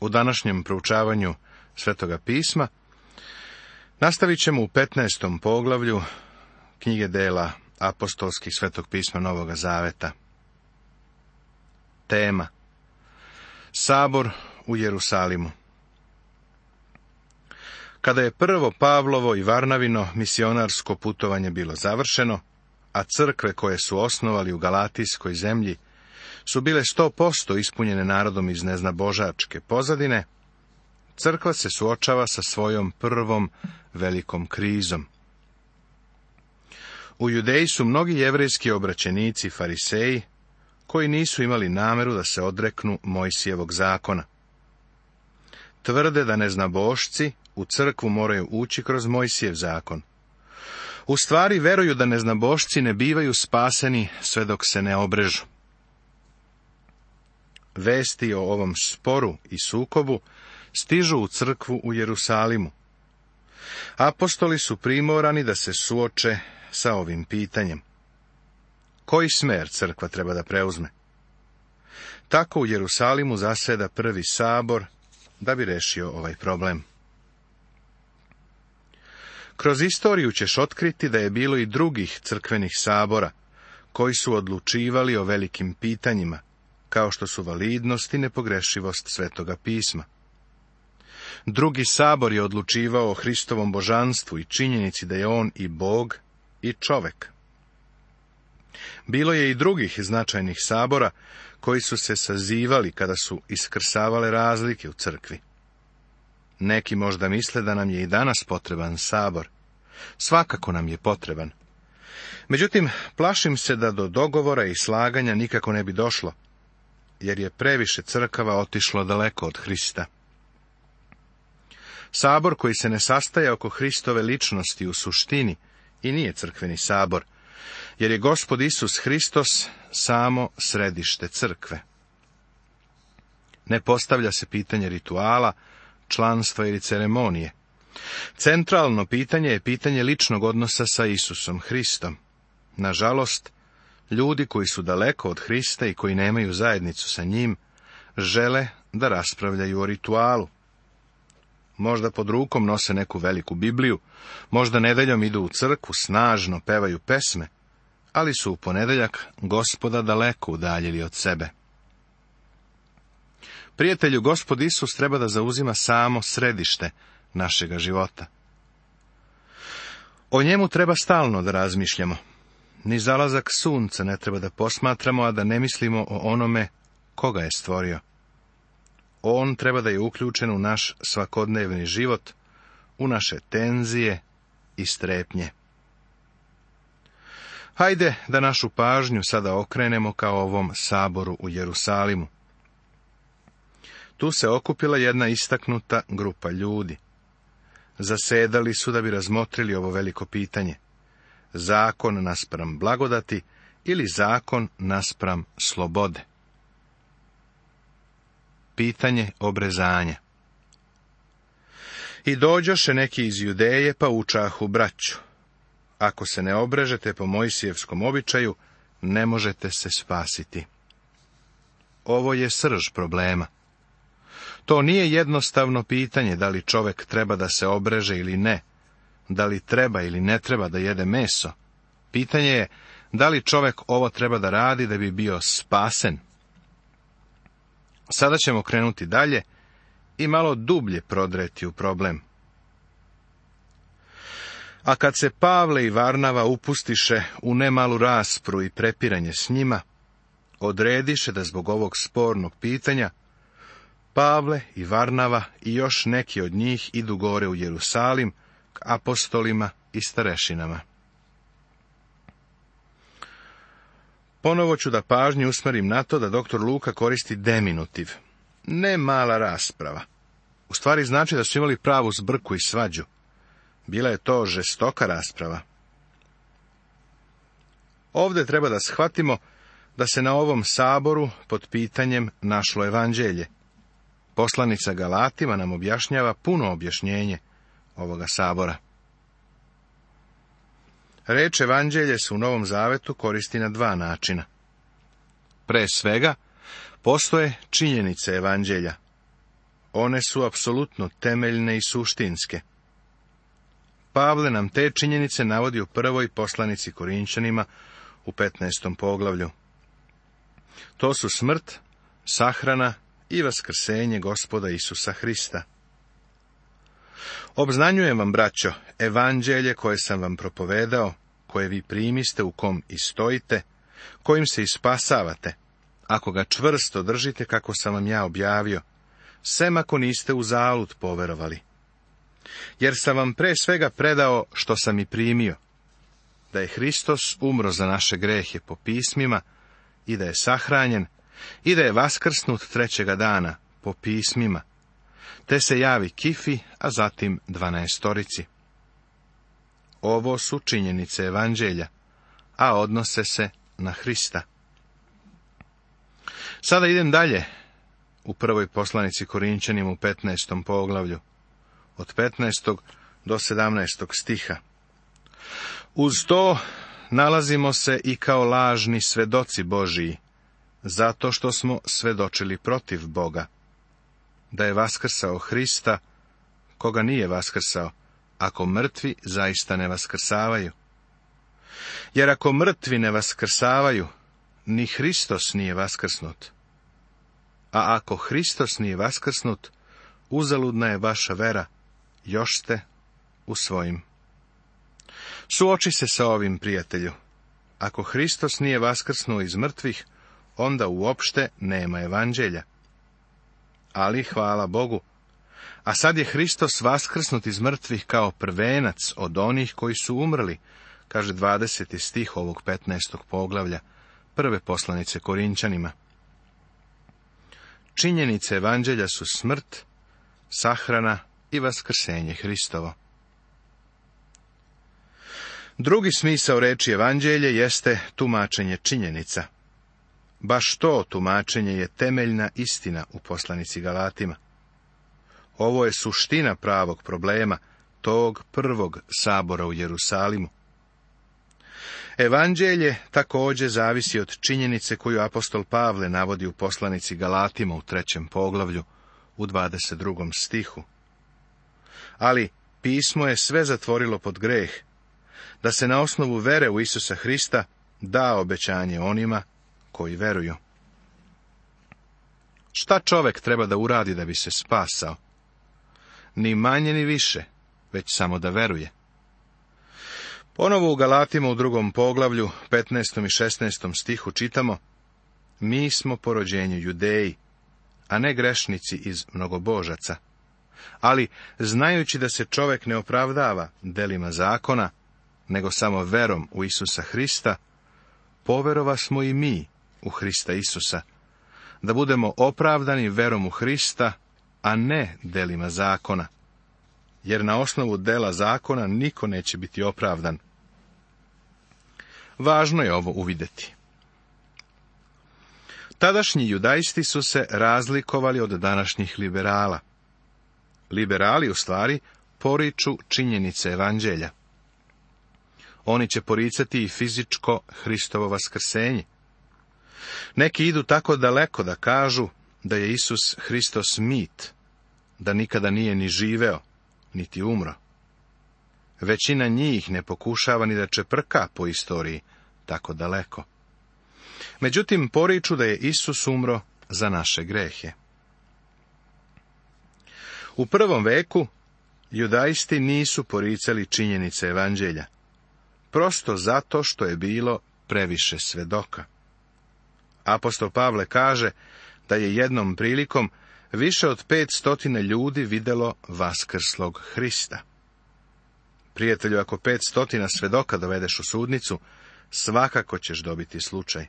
U današnjem proučavanju Svetoga pisma nastavit ćemo u 15. poglavlju knjige dela apostolskih Svetog pisma Novoga Zaveta. Tema Sabor u Jerusalimu Kada je prvo Pavlovo i Varnavino misionarsko putovanje bilo završeno, a crkve koje su osnovali u Galatijskoj zemlji su bile sto posto ispunjene narodom iz neznabožačke pozadine, crkva se suočava sa svojom prvom velikom krizom. U Judeji su mnogi jevrijski obraćenici fariseji, koji nisu imali nameru da se odreknu Mojsijevog zakona. Tvrde da neznabošci u crkvu moraju ući kroz Mojsijev zakon. U stvari veruju da neznabošci ne bivaju spaseni sve dok se ne obrežu vesti o ovom sporu i sukobu stižu u crkvu u Jerusalimu. Apostoli su primorani da se suoče sa ovim pitanjem. Koji smer crkva treba da preuzme? Tako u Jerusalimu zaseda prvi sabor da bi rešio ovaj problem. Kroz istoriju ćeš otkriti da je bilo i drugih crkvenih sabora, koji su odlučivali o velikim pitanjima, kao što su validnost i nepogrešivost Svetoga pisma. Drugi sabor je odlučivao o Hristovom božanstvu i činjenici da je on i Bog i čovek. Bilo je i drugih značajnih sabora koji su se sazivali kada su iskrsavale razlike u crkvi. Neki možda misle da nam je i danas potreban sabor. Svakako nam je potreban. Međutim, plašim se da do dogovora i slaganja nikako ne bi došlo, jer je previše crkava otišlo daleko od Hrista. Sabor koji se ne sastaje oko Hristove ličnosti u suštini i nije crkveni sabor, jer je Gospod Isus Hristos samo središte crkve. Ne postavlja se pitanje rituala, članstva ili ceremonije. Centralno pitanje je pitanje ličnog odnosa sa Isusom Hristom. Nažalost, Ljudi koji su daleko od Hrista i koji nemaju zajednicu sa njim, žele da raspravljaju o ritualu. Možda pod rukom nose neku veliku Bibliju, možda nedeljom idu u crku, snažno pevaju pesme, ali su u ponedeljak gospoda daleko udaljili od sebe. Prijatelju, gospod Isus treba da zauzima samo središte našega života. O njemu treba stalno da razmišljamo, ni zalazak sunca ne treba da posmatramo, a da ne mislimo o onome koga je stvorio. On treba da je uključen u naš svakodnevni život, u naše tenzije i strepnje. Hajde da našu pažnju sada okrenemo kao ovom saboru u Jerusalimu. Tu se okupila jedna istaknuta grupa ljudi. Zasedali su da bi razmotrili ovo veliko pitanje zakon naspram blagodati ili zakon naspram slobode. Pitanje obrezanja I dođoše neki iz Judeje pa učahu braću. Ako se ne obrežete po Mojsijevskom običaju, ne možete se spasiti. Ovo je srž problema. To nije jednostavno pitanje da li čovek treba da se obreže ili ne, da li treba ili ne treba da jede meso. Pitanje je da li čovek ovo treba da radi da bi bio spasen. Sada ćemo krenuti dalje i malo dublje prodreti u problem. A kad se Pavle i Varnava upustiše u nemalu raspru i prepiranje s njima, odrediše da zbog ovog spornog pitanja Pavle i Varnava i još neki od njih idu gore u Jerusalim, apostolima i starešinama. Ponovo ću da pažnju usmerim na to da doktor Luka koristi deminutiv. Ne mala rasprava. U stvari znači da su imali pravu zbrku i svađu. Bila je to žestoka rasprava. Ovdje treba da shvatimo da se na ovom saboru pod pitanjem našlo evanđelje. Poslanica Galatima nam objašnjava puno objašnjenje ovoga sabora. Reč evanđelje se u Novom Zavetu koristi na dva načina. Pre svega, postoje činjenice evanđelja. One su apsolutno temeljne i suštinske. Pavle nam te činjenice navodi u prvoj poslanici Korinčanima u 15. poglavlju. To su smrt, sahrana i vaskrsenje gospoda Isusa Hrista. Obznanjujem vam, braćo, evanđelje koje sam vam propovedao, koje vi primiste u kom i stojite, kojim se ispasavate, ako ga čvrsto držite kako sam vam ja objavio, sem ako niste u zalud poverovali. Jer sam vam pre svega predao što sam i primio, da je Hristos umro za naše grehe po pismima i da je sahranjen i da je vaskrsnut trećega dana po pismima, te se javi Kifi, a zatim dvanaestorici. Ovo su činjenice evanđelja, a odnose se na Hrista. Sada idem dalje u prvoj poslanici Korinčanim u 15. poglavlju, od 15. do 17. stiha. Uz to nalazimo se i kao lažni svedoci Božiji, zato što smo svedočili protiv Boga, da je vaskrsao Hrista, koga nije vaskrsao, ako mrtvi zaista ne vaskrsavaju. Jer ako mrtvi ne vaskrsavaju, ni Hristos nije vaskrsnut. A ako Hristos nije vaskrsnut, uzaludna je vaša vera, još ste u svojim. Suoči se sa ovim, prijatelju. Ako Hristos nije vaskrsnuo iz mrtvih, onda uopšte nema evanđelja ali hvala Bogu. A sad je Hristos vaskrsnut iz mrtvih kao prvenac od onih koji su umrli, kaže 20. stih ovog 15. poglavlja, prve poslanice Korinčanima. Činjenice evanđelja su smrt, sahrana i vaskrsenje Hristovo. Drugi smisao reči evanđelje jeste tumačenje činjenica. Baš to tumačenje je temeljna istina u poslanici Galatima. Ovo je suština pravog problema tog prvog sabora u Jerusalimu. Evanđelje također zavisi od činjenice koju apostol Pavle navodi u poslanici Galatima u trećem poglavlju, u 22. stihu. Ali pismo je sve zatvorilo pod greh, da se na osnovu vere u Isusa Hrista da obećanje onima koji veruju. Šta čovek treba da uradi da bi se spasao? Ni manje ni više, već samo da veruje. Ponovo u Galatima u drugom poglavlju, 15. i 16. stihu čitamo Mi smo po rođenju judeji, a ne grešnici iz mnogobožaca. Ali, znajući da se čovek ne opravdava delima zakona, nego samo verom u Isusa Hrista, poverova smo i mi, u Hrista Isusa, da budemo opravdani verom u Hrista, a ne delima zakona. Jer na osnovu dela zakona niko neće biti opravdan. Važno je ovo uvidjeti. Tadašnji judaisti su se razlikovali od današnjih liberala. Liberali u stvari poriču činjenice evanđelja. Oni će poricati i fizičko Hristovo vaskrsenje. Neki idu tako daleko da kažu da je Isus Hristos mit, da nikada nije ni živeo, niti umro. Većina njih ne pokušava ni da čeprka po istoriji tako daleko. Međutim, poriču da je Isus umro za naše grehe. U prvom veku judaisti nisu poricali činjenice evanđelja, prosto zato što je bilo previše svedoka. Apostol Pavle kaže da je jednom prilikom više od pet stotine ljudi videlo vaskrslog Hrista. Prijatelju, ako pet stotina svedoka dovedeš u sudnicu, svakako ćeš dobiti slučaj.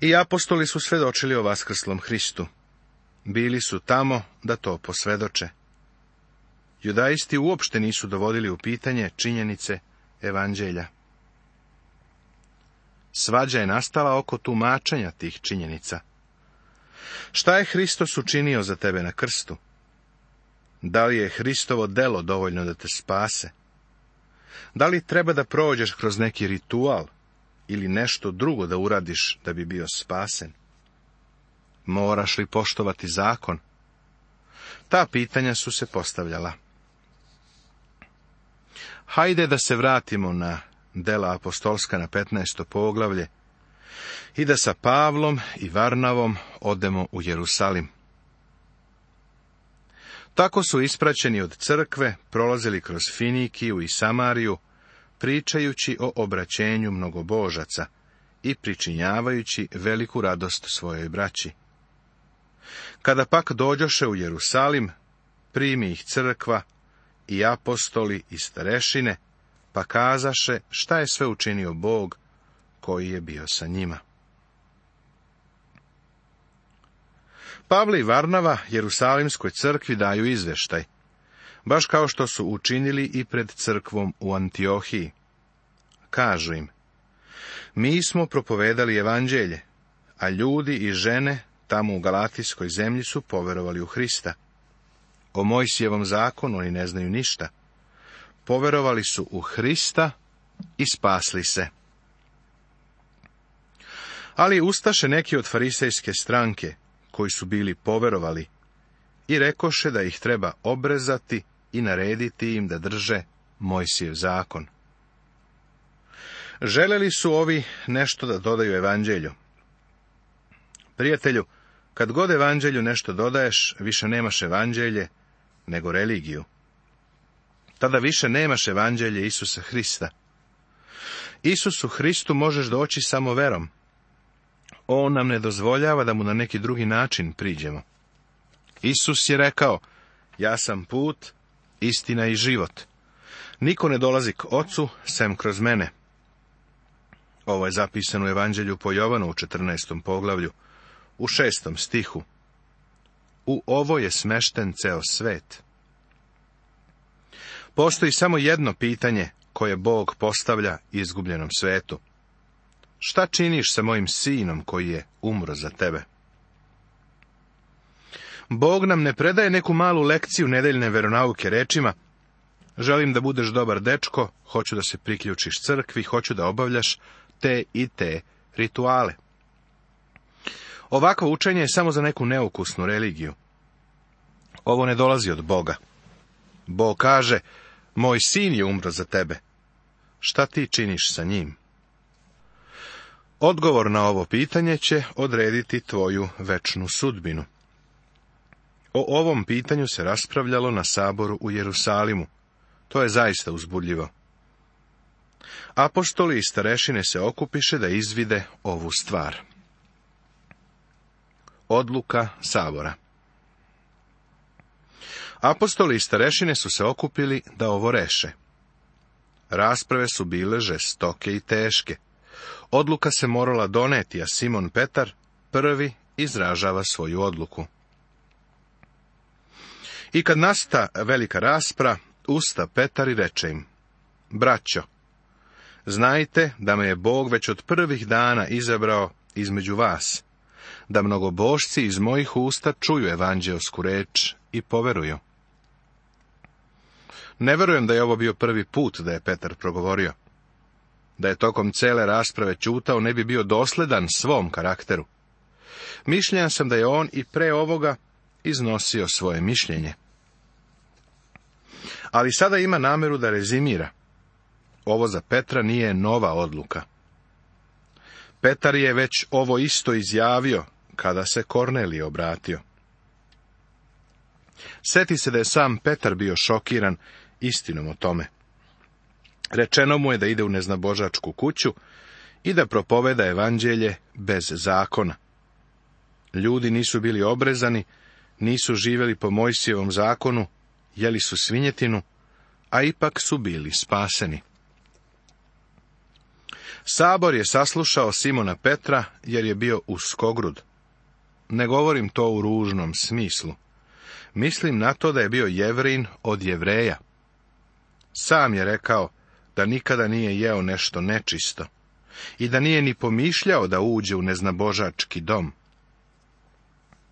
I apostoli su svedočili o vaskrslom Hristu. Bili su tamo da to posvedoče. Judaisti uopšte nisu dovodili u pitanje činjenice evanđelja. Svađa je nastala oko tumačenja tih činjenica. Šta je Hristos učinio za tebe na krstu? Da li je Hristovo delo dovoljno da te spase? Da li treba da prođeš kroz neki ritual ili nešto drugo da uradiš da bi bio spasen? Moraš li poštovati zakon? Ta pitanja su se postavljala. Hajde da se vratimo na dela apostolska na 15. poglavlje, i da sa Pavlom i Varnavom odemo u Jerusalim. Tako su ispraćeni od crkve, prolazili kroz Finikiju i Samariju, pričajući o obraćenju mnogobožaca i pričinjavajući veliku radost svojoj braći. Kada pak dođoše u Jerusalim, primi ih crkva i apostoli i starešine, pa kazaše šta je sve učinio Bog koji je bio sa njima. Pavle i Varnava Jerusalimskoj crkvi daju izveštaj, baš kao što su učinili i pred crkvom u Antiohiji. Kažu im, mi smo propovedali evanđelje, a ljudi i žene tamo u Galatijskoj zemlji su poverovali u Hrista. O Mojsijevom zakonu oni ne znaju ništa, poverovali su u Hrista i spasli se. Ali ustaše neki od farisejske stranke, koji su bili poverovali, i rekoše da ih treba obrezati i narediti im da drže Mojsijev zakon. Želeli su ovi nešto da dodaju evanđelju. Prijatelju, kad god evanđelju nešto dodaješ, više nemaš evanđelje nego religiju tada više nemaš evanđelje Isusa Hrista. Isusu Hristu možeš doći samo verom. On nam ne dozvoljava da mu na neki drugi način priđemo. Isus je rekao, ja sam put, istina i život. Niko ne dolazi k ocu, sem kroz mene. Ovo je zapisano u Evanđelju po Jovanu u 14. poglavlju, u šestom stihu. U ovo je smešten ceo svet. Postoji samo jedno pitanje koje Bog postavlja izgubljenom svetu. Šta činiš sa mojim sinom koji je umro za tebe? Bog nam ne predaje neku malu lekciju nedeljne veronauke rečima Želim da budeš dobar dečko, hoću da se priključiš crkvi, hoću da obavljaš te i te rituale. Ovako učenje je samo za neku neukusnu religiju. Ovo ne dolazi od Boga. Bog kaže, moj sin je umro za tebe. Šta ti činiš sa njim? Odgovor na ovo pitanje će odrediti tvoju večnu sudbinu. O ovom pitanju se raspravljalo na saboru u Jerusalimu. To je zaista uzbudljivo. Apostoli i starešine se okupiše da izvide ovu stvar. Odluka sabora Apostoli i starešine su se okupili da ovo reše. Rasprave su bile žestoke i teške. Odluka se morala doneti, a Simon Petar prvi izražava svoju odluku. I kad nasta velika raspra, usta Petar i reče im, braćo, znajte da me je Bog već od prvih dana izabrao između vas, da mnogobošci iz mojih usta čuju evanđeosku reč i poveruju. Ne vjerujem da je ovo bio prvi put da je Petar progovorio. Da je tokom cele rasprave čutao, ne bi bio dosledan svom karakteru. Mišljenja sam da je on i pre ovoga iznosio svoje mišljenje. Ali sada ima nameru da rezimira. Ovo za Petra nije nova odluka. Petar je već ovo isto izjavio kada se Korneli obratio. Seti se da je sam Petar bio šokiran istinom o tome. Rečeno mu je da ide u neznabožačku kuću i da propoveda evanđelje bez zakona. Ljudi nisu bili obrezani, nisu živjeli po Mojsijevom zakonu, jeli su svinjetinu, a ipak su bili spaseni. Sabor je saslušao Simona Petra jer je bio Skogrud. Ne govorim to u ružnom smislu. Mislim na to da je bio jevrin od jevreja. Sam je rekao da nikada nije jeo nešto nečisto i da nije ni pomišljao da uđe u neznabožački dom.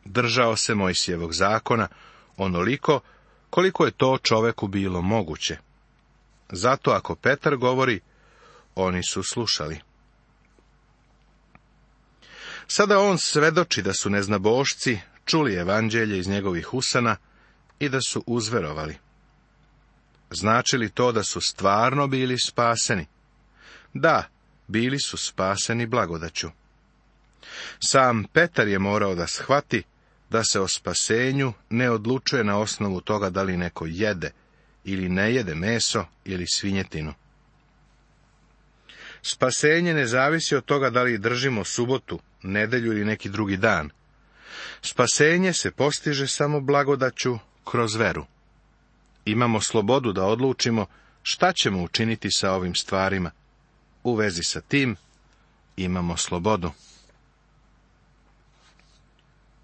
Držao se Mojsijevog zakona onoliko koliko je to čoveku bilo moguće. Zato ako Petar govori, oni su slušali. Sada on svedoči da su neznabošci čuli evanđelje iz njegovih usana i da su uzverovali. Znači li to da su stvarno bili spaseni? Da, bili su spaseni blagodaću. Sam Petar je morao da shvati da se o spasenju ne odlučuje na osnovu toga da li neko jede ili ne jede meso ili svinjetinu. Spasenje ne zavisi od toga da li držimo subotu, nedelju ili neki drugi dan. Spasenje se postiže samo blagodaću kroz veru. Imamo slobodu da odlučimo šta ćemo učiniti sa ovim stvarima. U vezi sa tim imamo slobodu.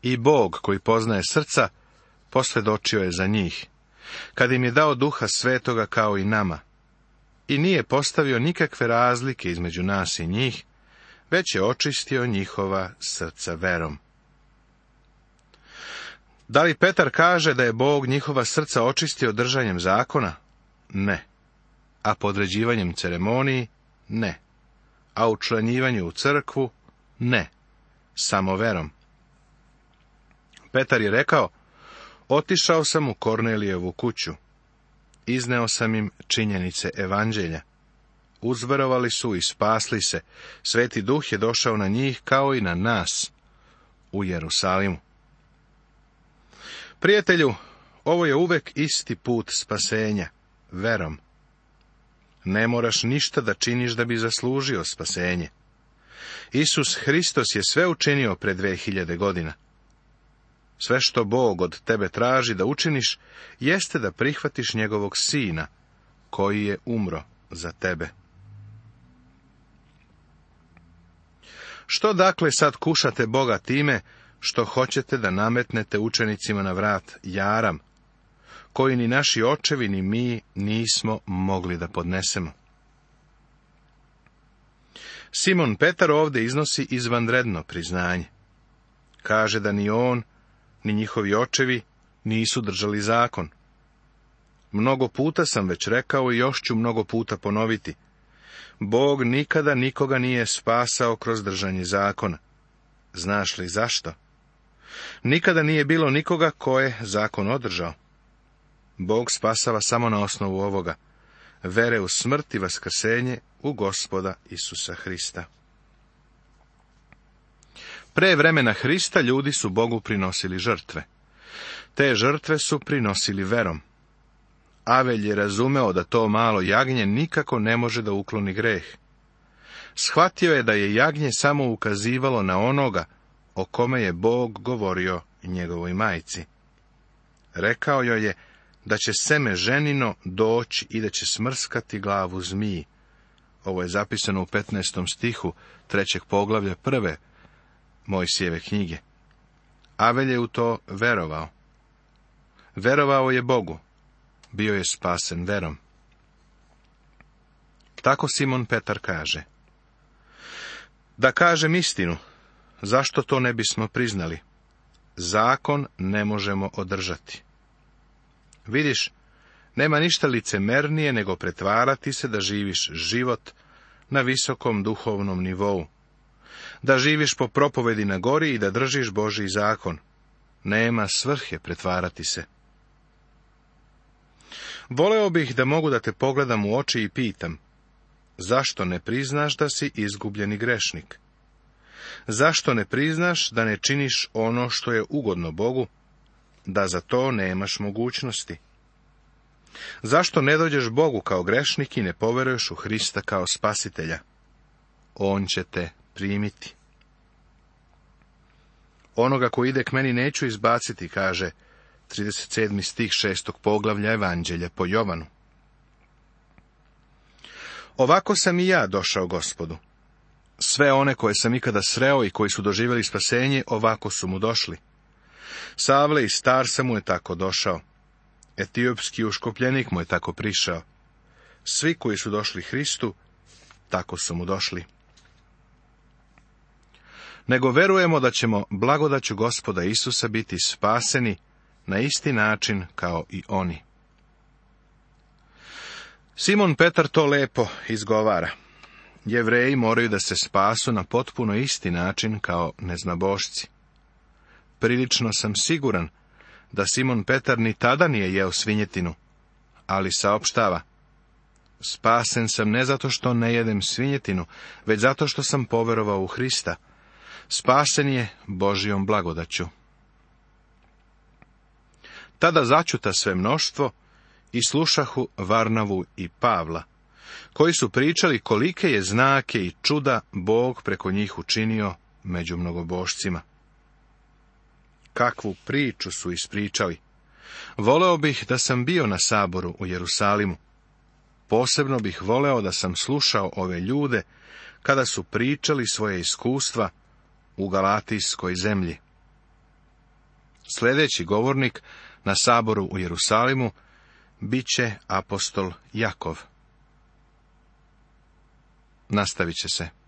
I Bog koji poznaje srca, posvjedočio je za njih, kad im je dao duha svetoga kao i nama, i nije postavio nikakve razlike između nas i njih, već je očistio njihova srca verom. Da li Petar kaže da je Bog njihova srca očistio držanjem zakona? Ne. A podređivanjem ceremoniji? Ne. A učlanjivanju u crkvu? Ne. Samo verom. Petar je rekao, otišao sam u Kornelijevu kuću. Izneo sam im činjenice evanđelja. Uzverovali su i spasli se. Sveti duh je došao na njih kao i na nas u Jerusalimu. Prijatelju, ovo je uvek isti put spasenja, verom. Ne moraš ništa da činiš da bi zaslužio spasenje. Isus Hristos je sve učinio pre 2000 godina. Sve što Bog od tebe traži da učiniš, jeste da prihvatiš njegovog sina, koji je umro za tebe. Što dakle sad kušate Boga time što hoćete da nametnete učenicima na vrat jaram, koji ni naši očevi ni mi nismo mogli da podnesemo. Simon Petar ovdje iznosi izvanredno priznanje. Kaže da ni on, ni njihovi očevi nisu držali zakon. Mnogo puta sam već rekao i još ću mnogo puta ponoviti. Bog nikada nikoga nije spasao kroz držanje zakona. Znaš li zašto? Nikada nije bilo nikoga ko je zakon održao. Bog spasava samo na osnovu ovoga. Vere u smrt i vaskrsenje u gospoda Isusa Hrista. Pre vremena Hrista ljudi su Bogu prinosili žrtve. Te žrtve su prinosili verom. Avelj je razumeo da to malo jagnje nikako ne može da ukloni greh. Shvatio je da je jagnje samo ukazivalo na onoga o kome je Bog govorio njegovoj majci. Rekao joj je da će seme ženino doći i da će smrskati glavu zmiji. Ovo je zapisano u 15. stihu trećeg poglavlja prve Mojsijeve knjige. Avel je u to verovao. Verovao je Bogu. Bio je spasen verom. Tako Simon Petar kaže. Da kažem istinu, Zašto to ne bismo priznali? Zakon ne možemo održati. Vidiš, nema ništa licemernije nego pretvarati se da živiš život na visokom duhovnom nivou. Da živiš po propovedi na gori i da držiš Boži zakon. Nema svrhe pretvarati se. Voleo bih da mogu da te pogledam u oči i pitam, zašto ne priznaš da si izgubljeni grešnik? Zašto ne priznaš da ne činiš ono što je ugodno Bogu, da za to nemaš mogućnosti? Zašto ne dođeš Bogu kao grešnik i ne poveruješ u Hrista kao spasitelja? On će te primiti. Onoga ko ide k meni neću izbaciti, kaže 37. stih 6. poglavlja Evanđelja po Jovanu. Ovako sam i ja došao gospodu. Sve one koje sam ikada sreo i koji su doživjeli spasenje, ovako su mu došli. Savle i star sam mu je tako došao. Etiopski uškopljenik mu je tako prišao. Svi koji su došli Hristu, tako su mu došli. Nego verujemo da ćemo blagodaću gospoda Isusa biti spaseni na isti način kao i oni. Simon Petar to lepo izgovara. Jevreji moraju da se spasu na potpuno isti način kao neznabošci. Prilično sam siguran da Simon Petar ni tada nije jeo svinjetinu, ali saopštava. Spasen sam ne zato što ne jedem svinjetinu, već zato što sam poverovao u Hrista. Spasen je Božijom blagodaću. Tada začuta sve mnoštvo i slušahu Varnavu i Pavla, koji su pričali kolike je znake i čuda Bog preko njih učinio među mnogobošcima. Kakvu priču su ispričali. Voleo bih da sam bio na saboru u Jerusalimu. Posebno bih voleo da sam slušao ove ljude kada su pričali svoje iskustva u Galatijskoj zemlji. Sljedeći govornik na saboru u Jerusalimu bit će apostol Jakov. Nastavit će se.